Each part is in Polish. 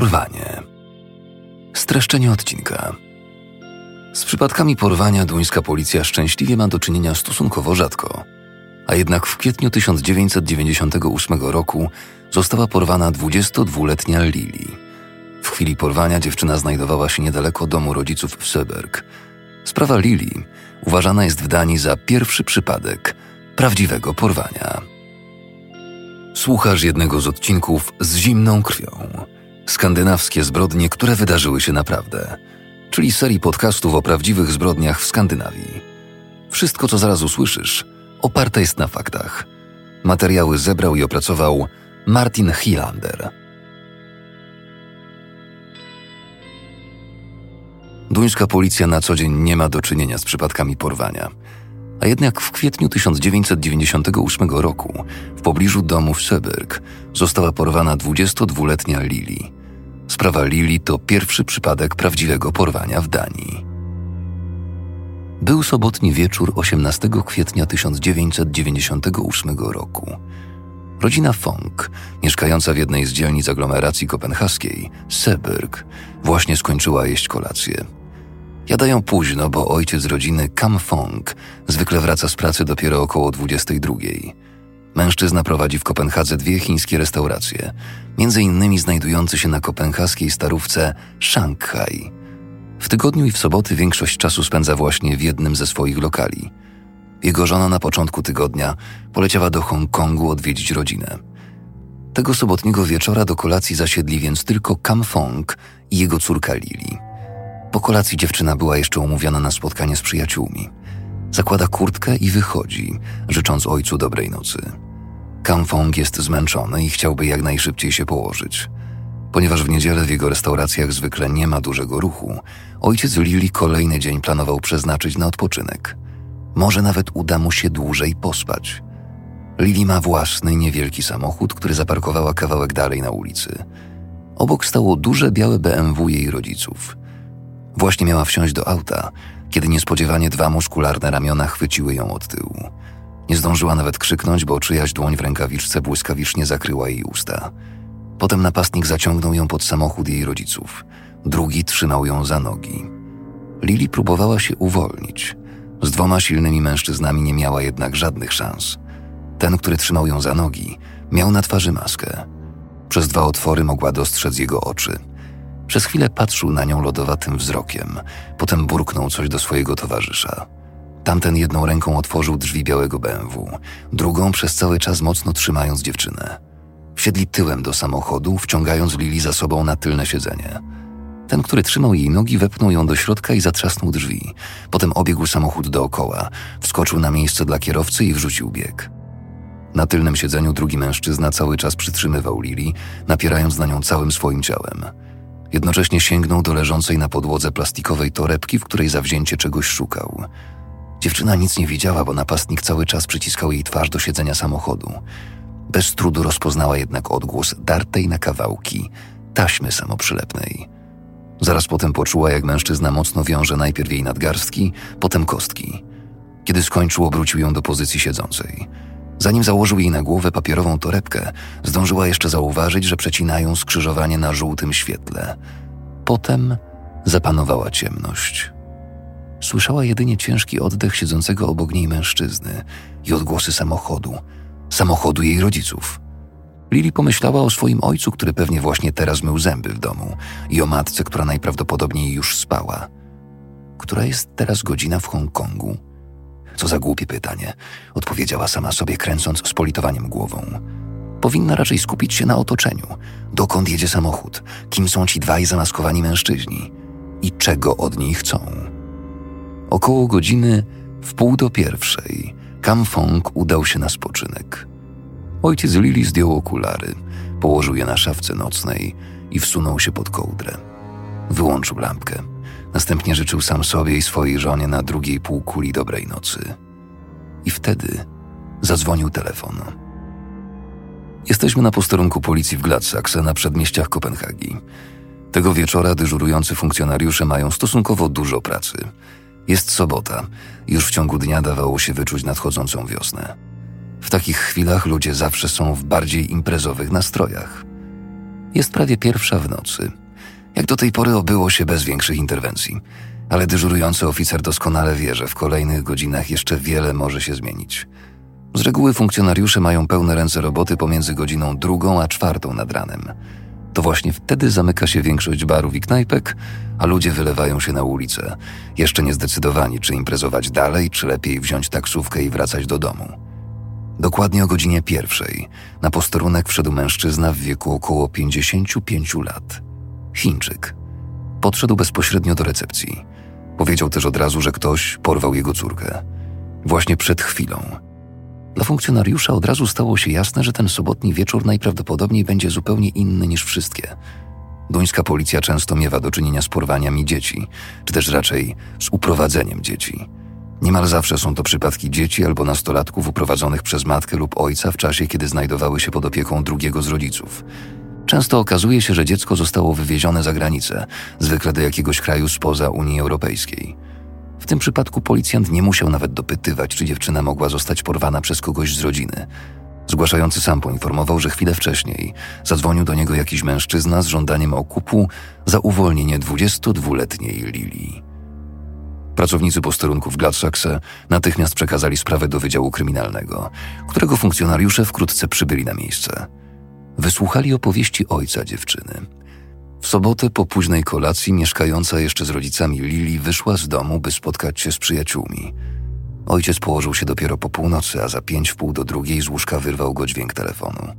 Porwanie. Streszczenie odcinka. Z przypadkami porwania duńska policja szczęśliwie ma do czynienia stosunkowo rzadko, a jednak w kwietniu 1998 roku została porwana 22-letnia Lili. W chwili porwania dziewczyna znajdowała się niedaleko domu rodziców w Söberg. Sprawa Lili uważana jest w Danii za pierwszy przypadek prawdziwego porwania. Słuchasz jednego z odcinków z zimną krwią. Skandynawskie zbrodnie, które wydarzyły się naprawdę, czyli serii podcastów o prawdziwych zbrodniach w Skandynawii. Wszystko, co zaraz usłyszysz, oparte jest na faktach. Materiały zebrał i opracował Martin Hilander. Duńska policja na co dzień nie ma do czynienia z przypadkami porwania. A jednak w kwietniu 1998 roku w pobliżu domu w Söberg została porwana 22-letnia Lili. Sprawa Lili to pierwszy przypadek prawdziwego porwania w Danii. Był sobotni wieczór 18 kwietnia 1998 roku. Rodzina Fong, mieszkająca w jednej z dzielnic aglomeracji kopenhaskiej, Seberg, właśnie skończyła jeść kolację. Jadają późno, bo ojciec rodziny Kam Fong zwykle wraca z pracy dopiero około 22. Mężczyzna prowadzi w Kopenhadze dwie chińskie restauracje, między innymi znajdujące się na kopenhaskiej starówce Shanghai. W tygodniu i w soboty większość czasu spędza właśnie w jednym ze swoich lokali. Jego żona na początku tygodnia poleciała do Hongkongu odwiedzić rodzinę. Tego sobotniego wieczora do kolacji zasiedli więc tylko Kam Fong i jego córka Lili. Po kolacji dziewczyna była jeszcze umówiona na spotkanie z przyjaciółmi. Zakłada kurtkę i wychodzi, życząc ojcu dobrej nocy. Kamfong jest zmęczony i chciałby jak najszybciej się położyć. Ponieważ w niedzielę w jego restauracjach zwykle nie ma dużego ruchu, ojciec Lili kolejny dzień planował przeznaczyć na odpoczynek. Może nawet uda mu się dłużej pospać. Lili ma własny, niewielki samochód, który zaparkowała kawałek dalej na ulicy. Obok stało duże białe BMW jej rodziców. Właśnie miała wsiąść do auta, kiedy niespodziewanie dwa muskularne ramiona chwyciły ją od tyłu. Nie zdążyła nawet krzyknąć, bo czyjaś dłoń w rękawiczce błyskawicznie zakryła jej usta. Potem napastnik zaciągnął ją pod samochód jej rodziców. Drugi trzymał ją za nogi. Lili próbowała się uwolnić. Z dwoma silnymi mężczyznami nie miała jednak żadnych szans. Ten, który trzymał ją za nogi, miał na twarzy maskę. Przez dwa otwory mogła dostrzec jego oczy – przez chwilę patrzył na nią lodowatym wzrokiem, potem burknął coś do swojego towarzysza. Tamten jedną ręką otworzył drzwi białego BMW, drugą przez cały czas mocno trzymając dziewczynę. Wsiedli tyłem do samochodu, wciągając Lili za sobą na tylne siedzenie. Ten, który trzymał jej nogi, wepnął ją do środka i zatrzasnął drzwi. Potem obiegł samochód dookoła, wskoczył na miejsce dla kierowcy i wrzucił bieg. Na tylnym siedzeniu drugi mężczyzna cały czas przytrzymywał Lili, napierając na nią całym swoim ciałem. Jednocześnie sięgnął do leżącej na podłodze plastikowej torebki, w której zawzięcie czegoś szukał. Dziewczyna nic nie widziała, bo napastnik cały czas przyciskał jej twarz do siedzenia samochodu. Bez trudu rozpoznała jednak odgłos dartej na kawałki taśmy samoprzylepnej. Zaraz potem poczuła, jak mężczyzna mocno wiąże najpierw jej nadgarstki, potem kostki. Kiedy skończył, obrócił ją do pozycji siedzącej. Zanim założył jej na głowę papierową torebkę, zdążyła jeszcze zauważyć, że przecinają skrzyżowanie na żółtym świetle. Potem zapanowała ciemność. Słyszała jedynie ciężki oddech siedzącego obok niej mężczyzny i odgłosy samochodu, samochodu jej rodziców. Lili pomyślała o swoim ojcu, który pewnie właśnie teraz mył zęby w domu, i o matce, która najprawdopodobniej już spała. Która jest teraz godzina w Hongkongu? Co za głupie pytanie, odpowiedziała sama sobie, kręcąc z politowaniem głową. Powinna raczej skupić się na otoczeniu. Dokąd jedzie samochód? Kim są ci dwaj zamaskowani mężczyźni? I czego od niej chcą? Około godziny w pół do pierwszej Kam Fong udał się na spoczynek. Ojciec Lili zdjął okulary, położył je na szafce nocnej i wsunął się pod kołdrę. Wyłączył lampkę. Następnie życzył sam sobie i swojej żonie na drugiej półkuli dobrej nocy. I wtedy zadzwonił telefon. Jesteśmy na posterunku policji w Gladsaxe na przedmieściach Kopenhagi. Tego wieczora dyżurujący funkcjonariusze mają stosunkowo dużo pracy. Jest sobota, już w ciągu dnia dawało się wyczuć nadchodzącą wiosnę. W takich chwilach ludzie zawsze są w bardziej imprezowych nastrojach. Jest prawie pierwsza w nocy. Jak do tej pory obyło się bez większych interwencji, ale dyżurujący oficer doskonale wie, że w kolejnych godzinach jeszcze wiele może się zmienić. Z reguły funkcjonariusze mają pełne ręce roboty pomiędzy godziną drugą a czwartą nad ranem. To właśnie wtedy zamyka się większość barów i knajpek, a ludzie wylewają się na ulicę, jeszcze nie zdecydowani, czy imprezować dalej, czy lepiej wziąć taksówkę i wracać do domu. Dokładnie o godzinie pierwszej na posterunek wszedł mężczyzna w wieku około 55 lat. Chińczyk. Podszedł bezpośrednio do recepcji. Powiedział też od razu, że ktoś porwał jego córkę. Właśnie przed chwilą. Dla funkcjonariusza od razu stało się jasne, że ten sobotni wieczór najprawdopodobniej będzie zupełnie inny niż wszystkie. Duńska policja często miewa do czynienia z porwaniami dzieci, czy też raczej z uprowadzeniem dzieci. Niemal zawsze są to przypadki dzieci albo nastolatków uprowadzonych przez matkę lub ojca w czasie, kiedy znajdowały się pod opieką drugiego z rodziców. Często okazuje się, że dziecko zostało wywiezione za granicę, zwykle do jakiegoś kraju spoza Unii Europejskiej. W tym przypadku policjant nie musiał nawet dopytywać, czy dziewczyna mogła zostać porwana przez kogoś z rodziny. Zgłaszający sam poinformował, że chwilę wcześniej zadzwonił do niego jakiś mężczyzna z żądaniem okupu za uwolnienie 22-letniej Lili. Pracownicy posterunków Gladsaxe natychmiast przekazali sprawę do Wydziału Kryminalnego, którego funkcjonariusze wkrótce przybyli na miejsce. Wysłuchali opowieści ojca dziewczyny. W sobotę po późnej kolacji mieszkająca jeszcze z rodzicami Lili wyszła z domu, by spotkać się z przyjaciółmi. Ojciec położył się dopiero po północy, a za pięć w pół do drugiej z łóżka wyrwał go dźwięk telefonu.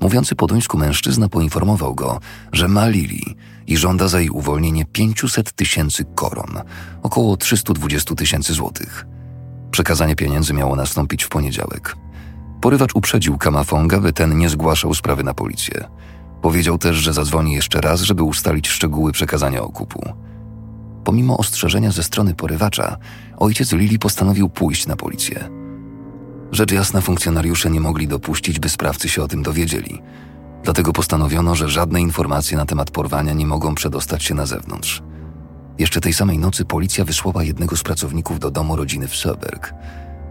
Mówiący po duńsku mężczyzna poinformował go, że ma Lili i żąda za jej uwolnienie 500 tysięcy koron, około 320 tysięcy złotych. Przekazanie pieniędzy miało nastąpić w poniedziałek. Porywacz uprzedził Kamafonga, by ten nie zgłaszał sprawy na policję. Powiedział też, że zadzwoni jeszcze raz, żeby ustalić szczegóły przekazania okupu. Pomimo ostrzeżenia ze strony porywacza, ojciec Lili postanowił pójść na policję. Rzecz jasna, funkcjonariusze nie mogli dopuścić, by sprawcy się o tym dowiedzieli. Dlatego postanowiono, że żadne informacje na temat porwania nie mogą przedostać się na zewnątrz. Jeszcze tej samej nocy policja wysłała jednego z pracowników do domu rodziny w Söberg.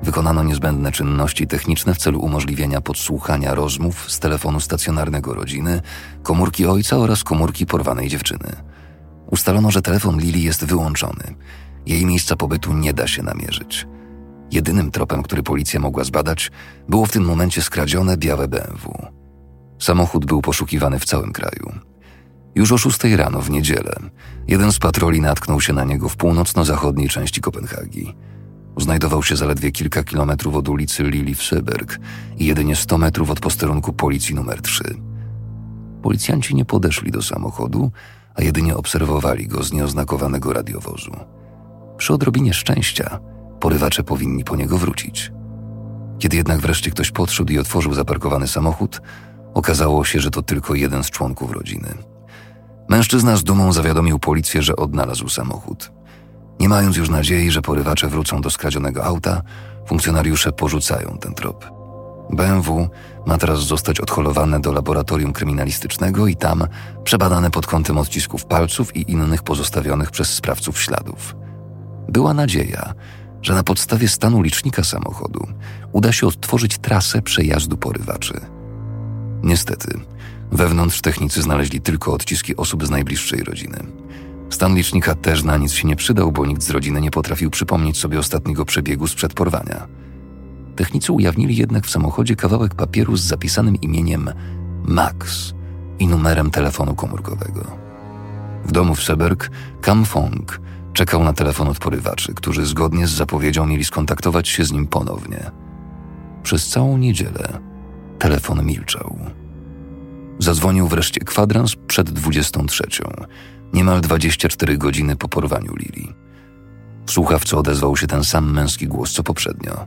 Wykonano niezbędne czynności techniczne w celu umożliwienia podsłuchania rozmów z telefonu stacjonarnego rodziny, komórki ojca oraz komórki porwanej dziewczyny. Ustalono, że telefon Lili jest wyłączony. Jej miejsca pobytu nie da się namierzyć. Jedynym tropem, który policja mogła zbadać, było w tym momencie skradzione białe BMW. Samochód był poszukiwany w całym kraju. Już o szóstej rano w niedzielę jeden z patroli natknął się na niego w północno-zachodniej części Kopenhagi. Znajdował się zaledwie kilka kilometrów od ulicy Lili w Söberg i jedynie 100 metrów od posterunku policji numer 3. Policjanci nie podeszli do samochodu, a jedynie obserwowali go z nieoznakowanego radiowozu. Przy odrobinie szczęścia porywacze powinni po niego wrócić. Kiedy jednak wreszcie ktoś podszedł i otworzył zaparkowany samochód, okazało się, że to tylko jeden z członków rodziny. Mężczyzna z dumą zawiadomił policję, że odnalazł samochód. Nie mając już nadziei, że porywacze wrócą do skradzionego auta, funkcjonariusze porzucają ten trop. BMW ma teraz zostać odholowane do laboratorium kryminalistycznego i tam przebadane pod kątem odcisków palców i innych pozostawionych przez sprawców śladów. Była nadzieja, że na podstawie stanu licznika samochodu uda się odtworzyć trasę przejazdu porywaczy. Niestety, wewnątrz technicy znaleźli tylko odciski osób z najbliższej rodziny. Stan licznika też na nic się nie przydał, bo nikt z rodziny nie potrafił przypomnieć sobie ostatniego przebiegu sprzed porwania. Technicy ujawnili jednak w samochodzie kawałek papieru z zapisanym imieniem Max i numerem telefonu komórkowego. W domu w Seberg Kam Fong czekał na telefon od porywaczy, którzy zgodnie z zapowiedzią mieli skontaktować się z nim ponownie. Przez całą niedzielę telefon milczał. Zadzwonił wreszcie kwadrans przed 23, niemal 24 godziny po porwaniu Lili. W słuchawce odezwał się ten sam męski głos co poprzednio.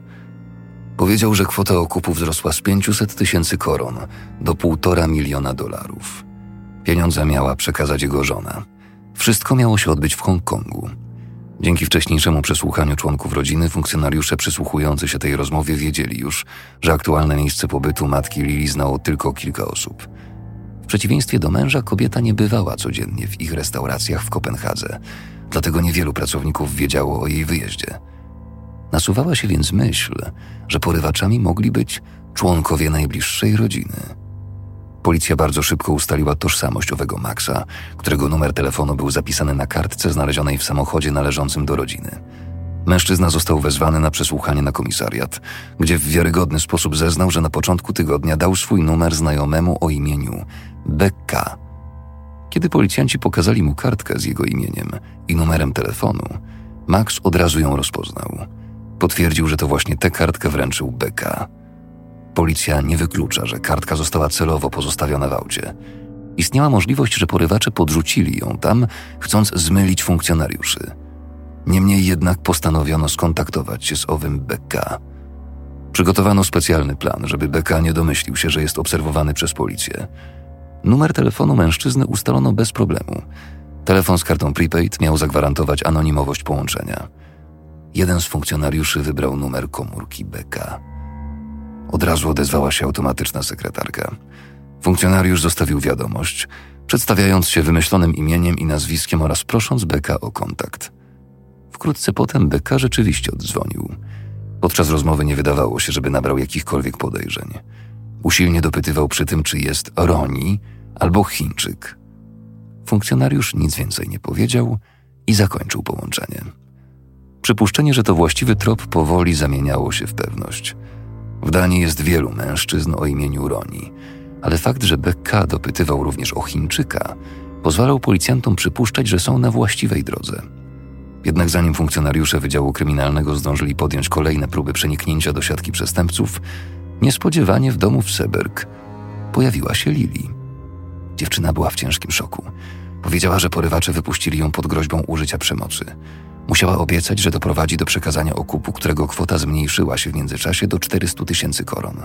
Powiedział, że kwota okupu wzrosła z 500 tysięcy koron do półtora miliona dolarów. Pieniądze miała przekazać jego żona. Wszystko miało się odbyć w Hongkongu. Dzięki wcześniejszemu przesłuchaniu członków rodziny, funkcjonariusze przysłuchujący się tej rozmowie wiedzieli już, że aktualne miejsce pobytu matki Lili znało tylko kilka osób. Przeciwieństwie do męża, kobieta nie bywała codziennie w ich restauracjach w Kopenhadze, dlatego niewielu pracowników wiedziało o jej wyjeździe. Nasuwała się więc myśl, że porywaczami mogli być członkowie najbliższej rodziny. Policja bardzo szybko ustaliła tożsamość owego Maxa, którego numer telefonu był zapisany na kartce znalezionej w samochodzie należącym do rodziny. Mężczyzna został wezwany na przesłuchanie na komisariat, gdzie w wiarygodny sposób zeznał, że na początku tygodnia dał swój numer znajomemu o imieniu Bekka. Kiedy policjanci pokazali mu kartkę z jego imieniem i numerem telefonu, Max od razu ją rozpoznał. Potwierdził, że to właśnie tę kartkę wręczył Beka. Policja nie wyklucza, że kartka została celowo pozostawiona w aucie. Istniała możliwość, że porywacze podrzucili ją tam, chcąc zmylić funkcjonariuszy. Niemniej jednak postanowiono skontaktować się z owym Beka. Przygotowano specjalny plan, żeby Beka nie domyślił się, że jest obserwowany przez policję. Numer telefonu mężczyzny ustalono bez problemu. Telefon z kartą prepaid miał zagwarantować anonimowość połączenia. Jeden z funkcjonariuszy wybrał numer komórki Beka. Od razu odezwała się automatyczna sekretarka. Funkcjonariusz zostawił wiadomość, przedstawiając się wymyślonym imieniem i nazwiskiem oraz prosząc Beka o kontakt. Wkrótce potem Beka rzeczywiście oddzwonił. Podczas rozmowy nie wydawało się, żeby nabrał jakichkolwiek podejrzeń. Usilnie dopytywał przy tym, czy jest Roni albo Chińczyk. Funkcjonariusz nic więcej nie powiedział i zakończył połączenie. Przypuszczenie, że to właściwy trop powoli zamieniało się w pewność. W Danii jest wielu mężczyzn o imieniu Roni, ale fakt, że BK dopytywał również o Chińczyka, pozwalał policjantom przypuszczać, że są na właściwej drodze. Jednak zanim funkcjonariusze Wydziału Kryminalnego zdążyli podjąć kolejne próby przeniknięcia do siatki przestępców, niespodziewanie w domu w Seberg pojawiła się Lili. Dziewczyna była w ciężkim szoku. Powiedziała, że porywacze wypuścili ją pod groźbą użycia przemocy. Musiała obiecać, że doprowadzi do przekazania okupu, którego kwota zmniejszyła się w międzyczasie do 400 tysięcy koron.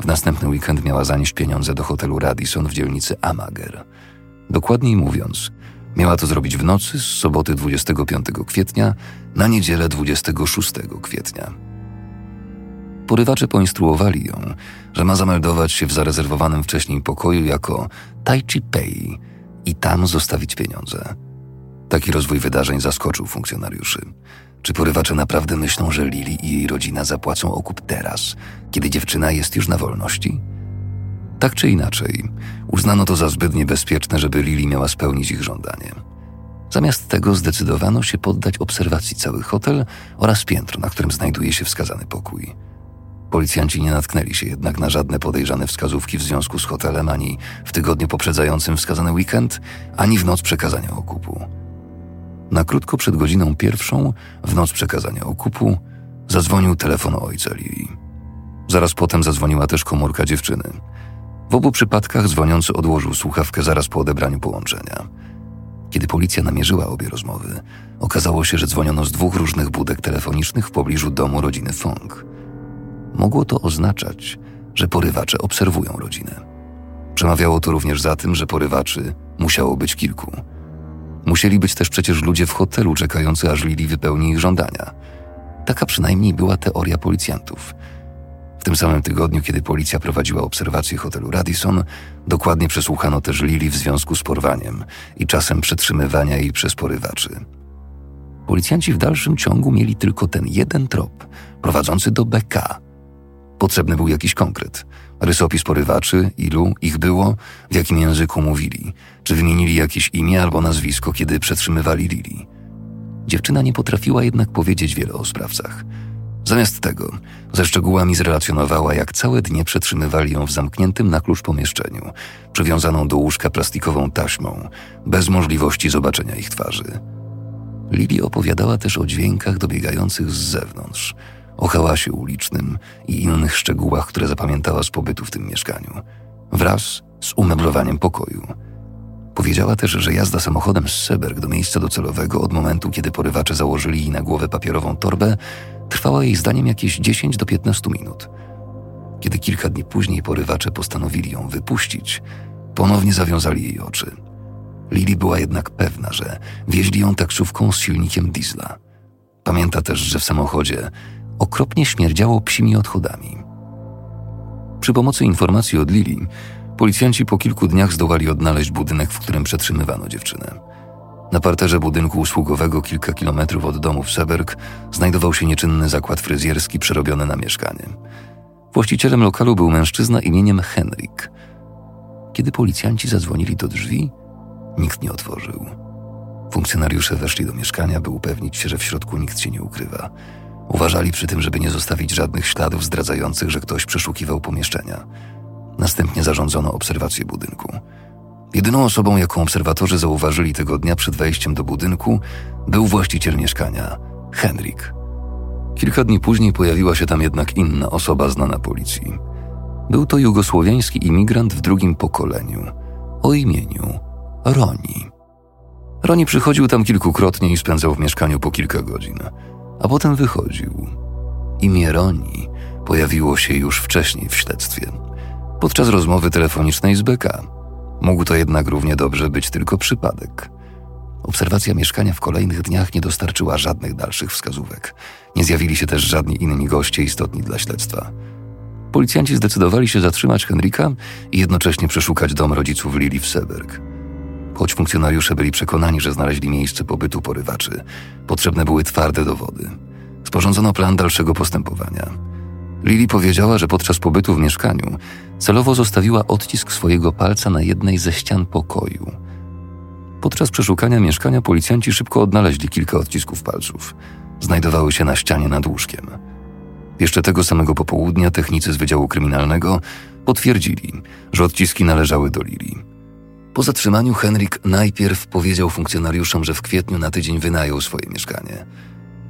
W następny weekend miała zanieść pieniądze do hotelu Radisson w dzielnicy Amager. Dokładniej mówiąc, miała to zrobić w nocy z soboty 25 kwietnia na niedzielę 26 kwietnia. Porywacze poinstruowali ją, że ma zameldować się w zarezerwowanym wcześniej pokoju jako Tai Chi Pei i tam zostawić pieniądze. Taki rozwój wydarzeń zaskoczył funkcjonariuszy. Czy porywacze naprawdę myślą, że Lili i jej rodzina zapłacą okup teraz, kiedy dziewczyna jest już na wolności? Tak czy inaczej, uznano to za zbyt niebezpieczne, żeby Lili miała spełnić ich żądanie. Zamiast tego zdecydowano się poddać obserwacji cały hotel oraz piętro, na którym znajduje się wskazany pokój. Policjanci nie natknęli się jednak na żadne podejrzane wskazówki w związku z hotelem ani w tygodniu poprzedzającym wskazany weekend, ani w noc przekazania okupu. Na krótko przed godziną pierwszą, w noc przekazania okupu, zadzwonił telefon ojca Lili. Zaraz potem zadzwoniła też komórka dziewczyny. W obu przypadkach dzwoniący odłożył słuchawkę zaraz po odebraniu połączenia. Kiedy policja namierzyła obie rozmowy, okazało się, że dzwoniono z dwóch różnych budek telefonicznych w pobliżu domu rodziny Fong. Mogło to oznaczać, że porywacze obserwują rodzinę. Przemawiało to również za tym, że porywaczy musiało być kilku – Musieli być też przecież ludzie w hotelu czekający, aż Lili wypełni ich żądania. Taka przynajmniej była teoria policjantów. W tym samym tygodniu, kiedy policja prowadziła obserwację hotelu Radisson, dokładnie przesłuchano też Lili w związku z porwaniem i czasem przetrzymywania jej przez porywaczy. Policjanci w dalszym ciągu mieli tylko ten jeden trop, prowadzący do BK. Potrzebny był jakiś konkret – Rysopis porywaczy, ilu ich było, w jakim języku mówili, czy wymienili jakieś imię albo nazwisko, kiedy przetrzymywali Lili. Dziewczyna nie potrafiła jednak powiedzieć wiele o sprawcach. Zamiast tego, ze szczegółami zrelacjonowała, jak całe dnie przetrzymywali ją w zamkniętym na klucz pomieszczeniu, przywiązaną do łóżka plastikową taśmą, bez możliwości zobaczenia ich twarzy. Lili opowiadała też o dźwiękach dobiegających z zewnątrz – o hałasie ulicznym i innych szczegółach, które zapamiętała z pobytu w tym mieszkaniu, wraz z umeblowaniem pokoju. Powiedziała też, że jazda samochodem z Seberg do miejsca docelowego od momentu, kiedy porywacze założyli jej na głowę papierową torbę, trwała jej zdaniem jakieś 10 do 15 minut. Kiedy kilka dni później porywacze postanowili ją wypuścić, ponownie zawiązali jej oczy. Lili była jednak pewna, że wieźli ją taksówką z silnikiem diesla. Pamięta też, że w samochodzie okropnie śmierdziało psimi odchodami. Przy pomocy informacji od Lili, policjanci po kilku dniach zdołali odnaleźć budynek, w którym przetrzymywano dziewczynę. Na parterze budynku usługowego kilka kilometrów od domu w Seberg znajdował się nieczynny zakład fryzjerski przerobiony na mieszkanie. Właścicielem lokalu był mężczyzna imieniem Henrik. Kiedy policjanci zadzwonili do drzwi, nikt nie otworzył. Funkcjonariusze weszli do mieszkania, by upewnić się, że w środku nikt się nie ukrywa. Uważali przy tym, żeby nie zostawić żadnych śladów zdradzających, że ktoś przeszukiwał pomieszczenia. Następnie zarządzono obserwację budynku. Jedyną osobą, jaką obserwatorzy zauważyli tego dnia przed wejściem do budynku, był właściciel mieszkania, Henryk. Kilka dni później pojawiła się tam jednak inna osoba znana policji. Był to jugosłowiański imigrant w drugim pokoleniu, o imieniu Roni. Roni przychodził tam kilkukrotnie i spędzał w mieszkaniu po kilka godzin, a potem wychodził. Imię Roni pojawiło się już wcześniej w śledztwie, podczas rozmowy telefonicznej z BK. Mógł to jednak równie dobrze być tylko przypadek. Obserwacja mieszkania w kolejnych dniach nie dostarczyła żadnych dalszych wskazówek. Nie zjawili się też żadni inni goście istotni dla śledztwa. Policjanci zdecydowali się zatrzymać Henryka i jednocześnie przeszukać dom rodziców Lili w Seberg. Choć funkcjonariusze byli przekonani, że znaleźli miejsce pobytu porywaczy, potrzebne były twarde dowody. Sporządzono plan dalszego postępowania. Lili powiedziała, że podczas pobytu w mieszkaniu celowo zostawiła odcisk swojego palca na jednej ze ścian pokoju. Podczas przeszukania mieszkania policjanci szybko odnaleźli kilka odcisków palców. Znajdowały się na ścianie nad łóżkiem. Jeszcze tego samego popołudnia technicy z Wydziału Kryminalnego potwierdzili, że odciski należały do Lili. Po zatrzymaniu Henryk najpierw powiedział funkcjonariuszom, że w kwietniu na tydzień wynajął swoje mieszkanie.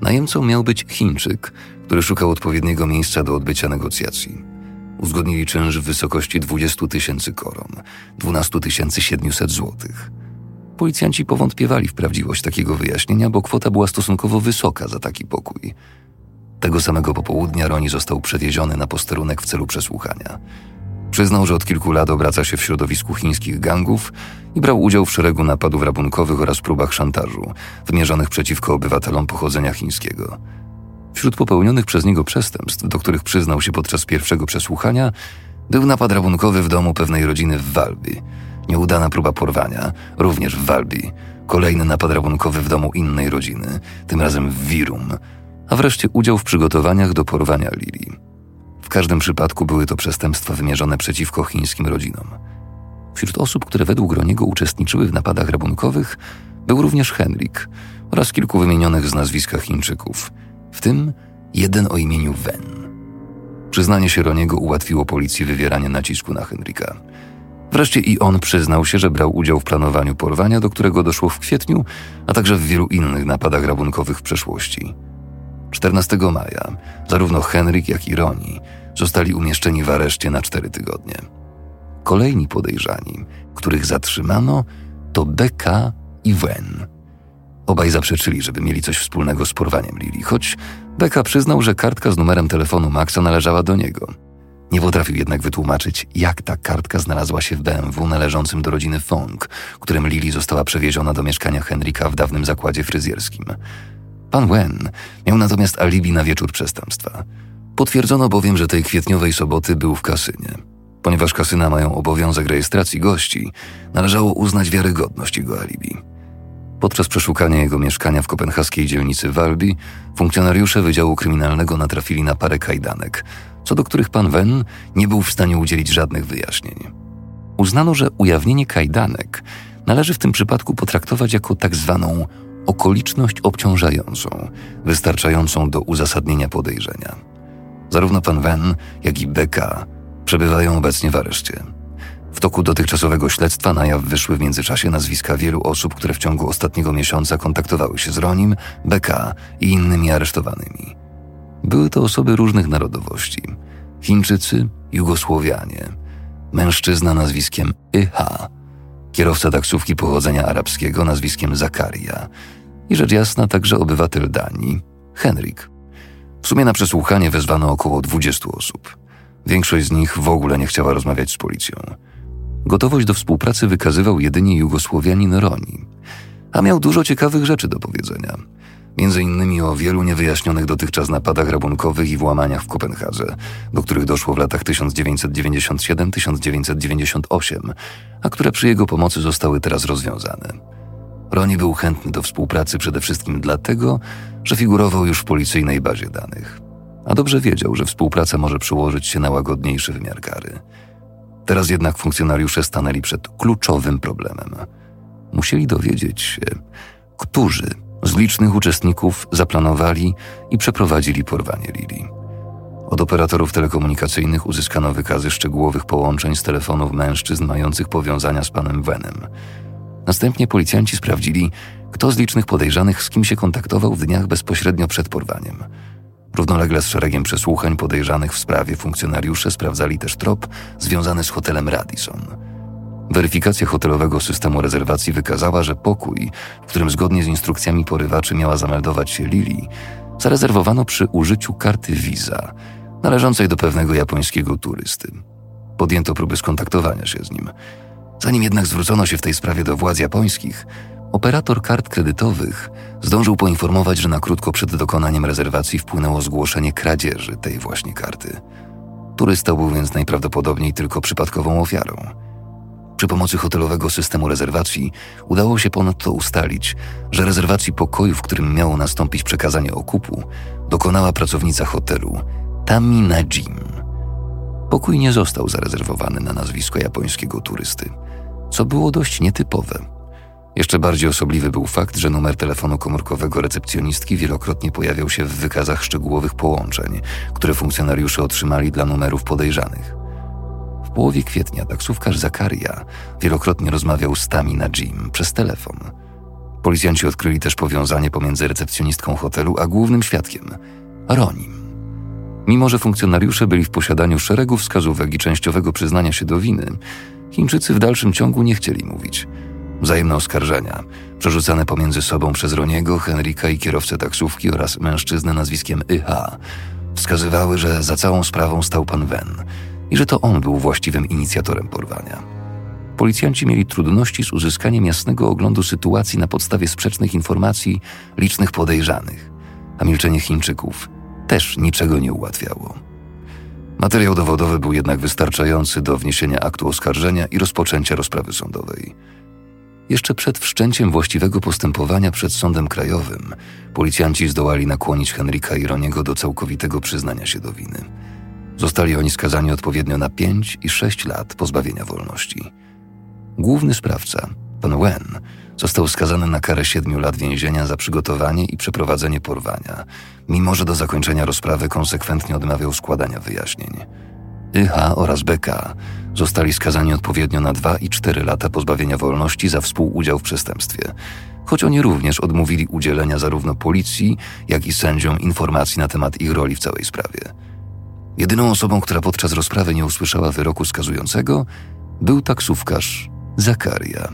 Najemcą miał być Chińczyk, który szukał odpowiedniego miejsca do odbycia negocjacji. Uzgodnili czynsz w wysokości 20 tysięcy koron, 12 700 złotych. Policjanci powątpiewali w prawdziwość takiego wyjaśnienia, bo kwota była stosunkowo wysoka za taki pokój. Tego samego popołudnia Roni został przewieziony na posterunek w celu przesłuchania. Przyznał, że od kilku lat obraca się w środowisku chińskich gangów i brał udział w szeregu napadów rabunkowych oraz próbach szantażu wymierzonych przeciwko obywatelom pochodzenia chińskiego. Wśród popełnionych przez niego przestępstw, do których przyznał się podczas pierwszego przesłuchania, był napad rabunkowy w domu pewnej rodziny w Walbi, nieudana próba porwania, również w Walbi, kolejny napad rabunkowy w domu innej rodziny, tym razem w Wirum, a wreszcie udział w przygotowaniach do porwania Lili. Każdym przypadku były to przestępstwa wymierzone przeciwko chińskim rodzinom. Wśród osób, które według Roniego uczestniczyły w napadach rabunkowych, był również Henryk oraz kilku wymienionych z nazwiska Chińczyków, w tym jeden o imieniu Wen. Przyznanie się Roniego ułatwiło policji wywieranie nacisku na Henryka. Wreszcie i on przyznał się, że brał udział w planowaniu porwania, do którego doszło w kwietniu, a także w wielu innych napadach rabunkowych w przeszłości. 14 maja zarówno Henryk, jak i Roni zostali umieszczeni w areszcie na cztery tygodnie. Kolejni podejrzani, których zatrzymano, to Beka i Wen. Obaj zaprzeczyli, żeby mieli coś wspólnego z porwaniem Lili, choć Beka przyznał, że kartka z numerem telefonu Maxa należała do niego. Nie potrafił jednak wytłumaczyć, jak ta kartka znalazła się w BMW należącym do rodziny Fong, którym Lili została przewieziona do mieszkania Henryka w dawnym zakładzie fryzjerskim. Pan Wen miał natomiast alibi na wieczór przestępstwa. Potwierdzono bowiem, że tej kwietniowej soboty był w kasynie. Ponieważ kasyna mają obowiązek rejestracji gości, należało uznać wiarygodność jego alibi. Podczas przeszukania jego mieszkania w kopenhaskiej dzielnicy Walbi, funkcjonariusze Wydziału Kryminalnego natrafili na parę kajdanek, co do których pan Wen nie był w stanie udzielić żadnych wyjaśnień. Uznano, że ujawnienie kajdanek należy w tym przypadku potraktować jako tak zwaną okoliczność obciążającą, wystarczającą do uzasadnienia podejrzenia. Zarówno pan Wen, jak i BK przebywają obecnie w areszcie. W toku dotychczasowego śledztwa na jaw wyszły w międzyczasie nazwiska wielu osób, które w ciągu ostatniego miesiąca kontaktowały się z Ronim, BK i innymi aresztowanymi. Były to osoby różnych narodowości: Chińczycy, Jugosłowianie, mężczyzna nazwiskiem IH, kierowca taksówki pochodzenia arabskiego nazwiskiem Zakaria i rzecz jasna także obywatel Danii, Henryk. W sumie na przesłuchanie wezwano około 20 osób. Większość z nich w ogóle nie chciała rozmawiać z policją. Gotowość do współpracy wykazywał jedynie Jugosłowianin Roni, a miał dużo ciekawych rzeczy do powiedzenia. Między innymi o wielu niewyjaśnionych dotychczas napadach rabunkowych i włamaniach w Kopenhadze, do których doszło w latach 1997-1998, a które przy jego pomocy zostały teraz rozwiązane. Roni był chętny do współpracy przede wszystkim dlatego, że figurował już w policyjnej bazie danych, a dobrze wiedział, że współpraca może przyłożyć się na łagodniejszy wymiar kary. Teraz jednak funkcjonariusze stanęli przed kluczowym problemem. Musieli dowiedzieć się, którzy z licznych uczestników zaplanowali i przeprowadzili porwanie Lili. Od operatorów telekomunikacyjnych uzyskano wykazy szczegółowych połączeń z telefonów mężczyzn mających powiązania z panem Wenem. Następnie policjanci sprawdzili, kto z licznych podejrzanych z kim się kontaktował w dniach bezpośrednio przed porwaniem. Równolegle z szeregiem przesłuchań podejrzanych w sprawie funkcjonariusze sprawdzali też trop związany z hotelem Radisson. Weryfikacja hotelowego systemu rezerwacji wykazała, że pokój, w którym zgodnie z instrukcjami porywaczy miała zameldować się Lili, zarezerwowano przy użyciu karty Visa, należącej do pewnego japońskiego turysty. Podjęto próby skontaktowania się z nim. Zanim jednak zwrócono się w tej sprawie do władz japońskich, operator kart kredytowych zdążył poinformować, że na krótko przed dokonaniem rezerwacji wpłynęło zgłoszenie kradzieży tej właśnie karty. Turysta był więc najprawdopodobniej tylko przypadkową ofiarą. Przy pomocy hotelowego systemu rezerwacji udało się ponadto ustalić, że rezerwacji pokoju, w którym miało nastąpić przekazanie okupu, dokonała pracownica hotelu Tami Najim. Pokój nie został zarezerwowany na nazwisko japońskiego turysty, co było dość nietypowe. Jeszcze bardziej osobliwy był fakt, że numer telefonu komórkowego recepcjonistki wielokrotnie pojawiał się w wykazach szczegółowych połączeń, które funkcjonariusze otrzymali dla numerów podejrzanych. W połowie kwietnia taksówkarz Zakaria wielokrotnie rozmawiał z Tami na Jim przez telefon. Policjanci odkryli też powiązanie pomiędzy recepcjonistką hotelu a głównym świadkiem Ronim. Mimo, że funkcjonariusze byli w posiadaniu szeregu wskazówek i częściowego przyznania się do winy, Chińczycy w dalszym ciągu nie chcieli mówić. Wzajemne oskarżenia, przerzucane pomiędzy sobą przez Roniego, Henryka i kierowcę taksówki oraz mężczyznę nazwiskiem Iha, wskazywały, że za całą sprawą stał pan Wen i że to on był właściwym inicjatorem porwania. Policjanci mieli trudności z uzyskaniem jasnego oglądu sytuacji na podstawie sprzecznych informacji licznych podejrzanych, a milczenie Chińczyków też niczego nie ułatwiało. Materiał dowodowy był jednak wystarczający do wniesienia aktu oskarżenia i rozpoczęcia rozprawy sądowej. Jeszcze przed wszczęciem właściwego postępowania przed sądem krajowym, policjanci zdołali nakłonić Henryka i Roniego do całkowitego przyznania się do winy. Zostali oni skazani odpowiednio na 5 i 6 lat pozbawienia wolności. Główny sprawca, pan Wen, został skazany na karę 7 lat więzienia za przygotowanie i przeprowadzenie porwania, mimo że do zakończenia rozprawy konsekwentnie odmawiał składania wyjaśnień. IH oraz BK zostali skazani odpowiednio na 2 i 4 lata pozbawienia wolności za współudział w przestępstwie, choć oni również odmówili udzielenia zarówno policji, jak i sędziom informacji na temat ich roli w całej sprawie. Jedyną osobą, która podczas rozprawy nie usłyszała wyroku skazującego, był taksówkarz Zakaria.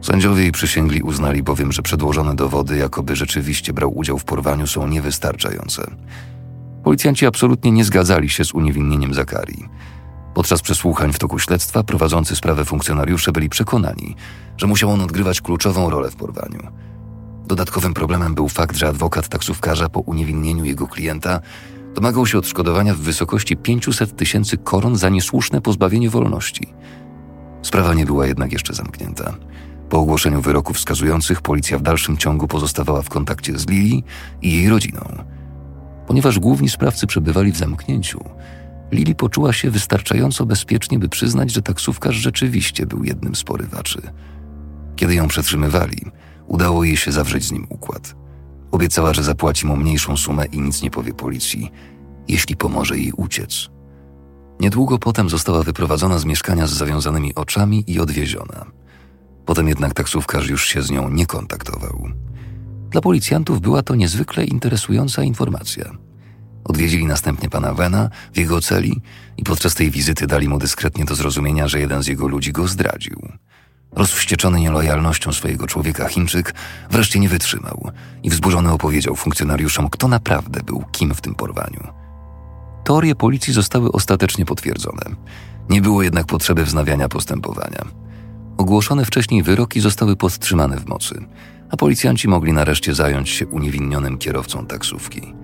Sędziowie i przysięgli uznali bowiem, że przedłożone dowody, jakoby rzeczywiście brał udział w porwaniu, są niewystarczające. Policjanci absolutnie nie zgadzali się z uniewinnieniem Zakarii. Podczas przesłuchań w toku śledztwa prowadzący sprawę funkcjonariusze byli przekonani, że musiał on odgrywać kluczową rolę w porwaniu. Dodatkowym problemem był fakt, że adwokat taksówkarza po uniewinnieniu jego klienta domagał się odszkodowania w wysokości 500 tysięcy koron za niesłuszne pozbawienie wolności. Sprawa nie była jednak jeszcze zamknięta. Po ogłoszeniu wyroków wskazujących policja w dalszym ciągu pozostawała w kontakcie z Lili i jej rodziną. Ponieważ główni sprawcy przebywali w zamknięciu, Lili poczuła się wystarczająco bezpiecznie, by przyznać, że taksówkarz rzeczywiście był jednym z porywaczy. Kiedy ją przetrzymywali, udało jej się zawrzeć z nim układ. Obiecała, że zapłaci mu mniejszą sumę i nic nie powie policji, jeśli pomoże jej uciec. Niedługo potem została wyprowadzona z mieszkania z zawiązanymi oczami i odwieziona. Potem jednak taksówkarz już się z nią nie kontaktował. Dla policjantów była to niezwykle interesująca informacja. Odwiedzili następnie pana Wena w jego celi i podczas tej wizyty dali mu dyskretnie do zrozumienia, że jeden z jego ludzi go zdradził. Rozwścieczony nielojalnością swojego człowieka Chińczyk wreszcie nie wytrzymał i wzburzony opowiedział funkcjonariuszom, kto naprawdę był kim w tym porwaniu. Teorie policji zostały ostatecznie potwierdzone. Nie było jednak potrzeby wznawiania postępowania. Ogłoszone wcześniej wyroki zostały podtrzymane w mocy, a policjanci mogli nareszcie zająć się uniewinnionym kierowcą taksówki.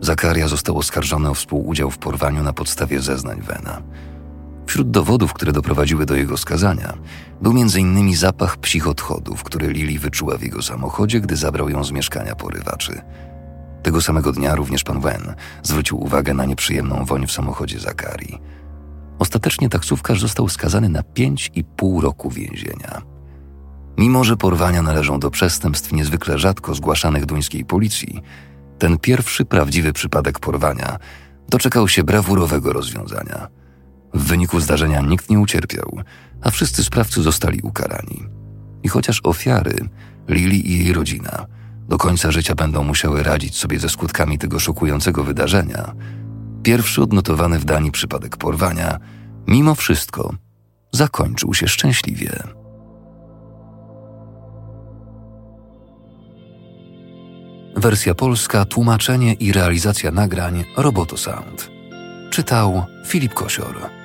Zakaria został oskarżony o współudział w porwaniu na podstawie zeznań Wena. Wśród dowodów, które doprowadziły do jego skazania, był m.in. zapach psich odchodów, który Lili wyczuła w jego samochodzie, gdy zabrał ją z mieszkania porywaczy. Tego samego dnia również pan Wen zwrócił uwagę na nieprzyjemną woń w samochodzie Zakarii. Ostatecznie taksówkarz został skazany na 5,5 roku więzienia. Mimo, że porwania należą do przestępstw niezwykle rzadko zgłaszanych duńskiej policji, ten pierwszy prawdziwy przypadek porwania doczekał się brawurowego rozwiązania. W wyniku zdarzenia nikt nie ucierpiał, a wszyscy sprawcy zostali ukarani. I chociaż ofiary, Lili i jej rodzina, do końca życia będą musiały radzić sobie ze skutkami tego szokującego wydarzenia, pierwszy odnotowany w Danii przypadek porwania, mimo wszystko, zakończył się szczęśliwie. Wersja polska, tłumaczenie i realizacja nagrań Roboto Sound. Czytał Filip Kosior.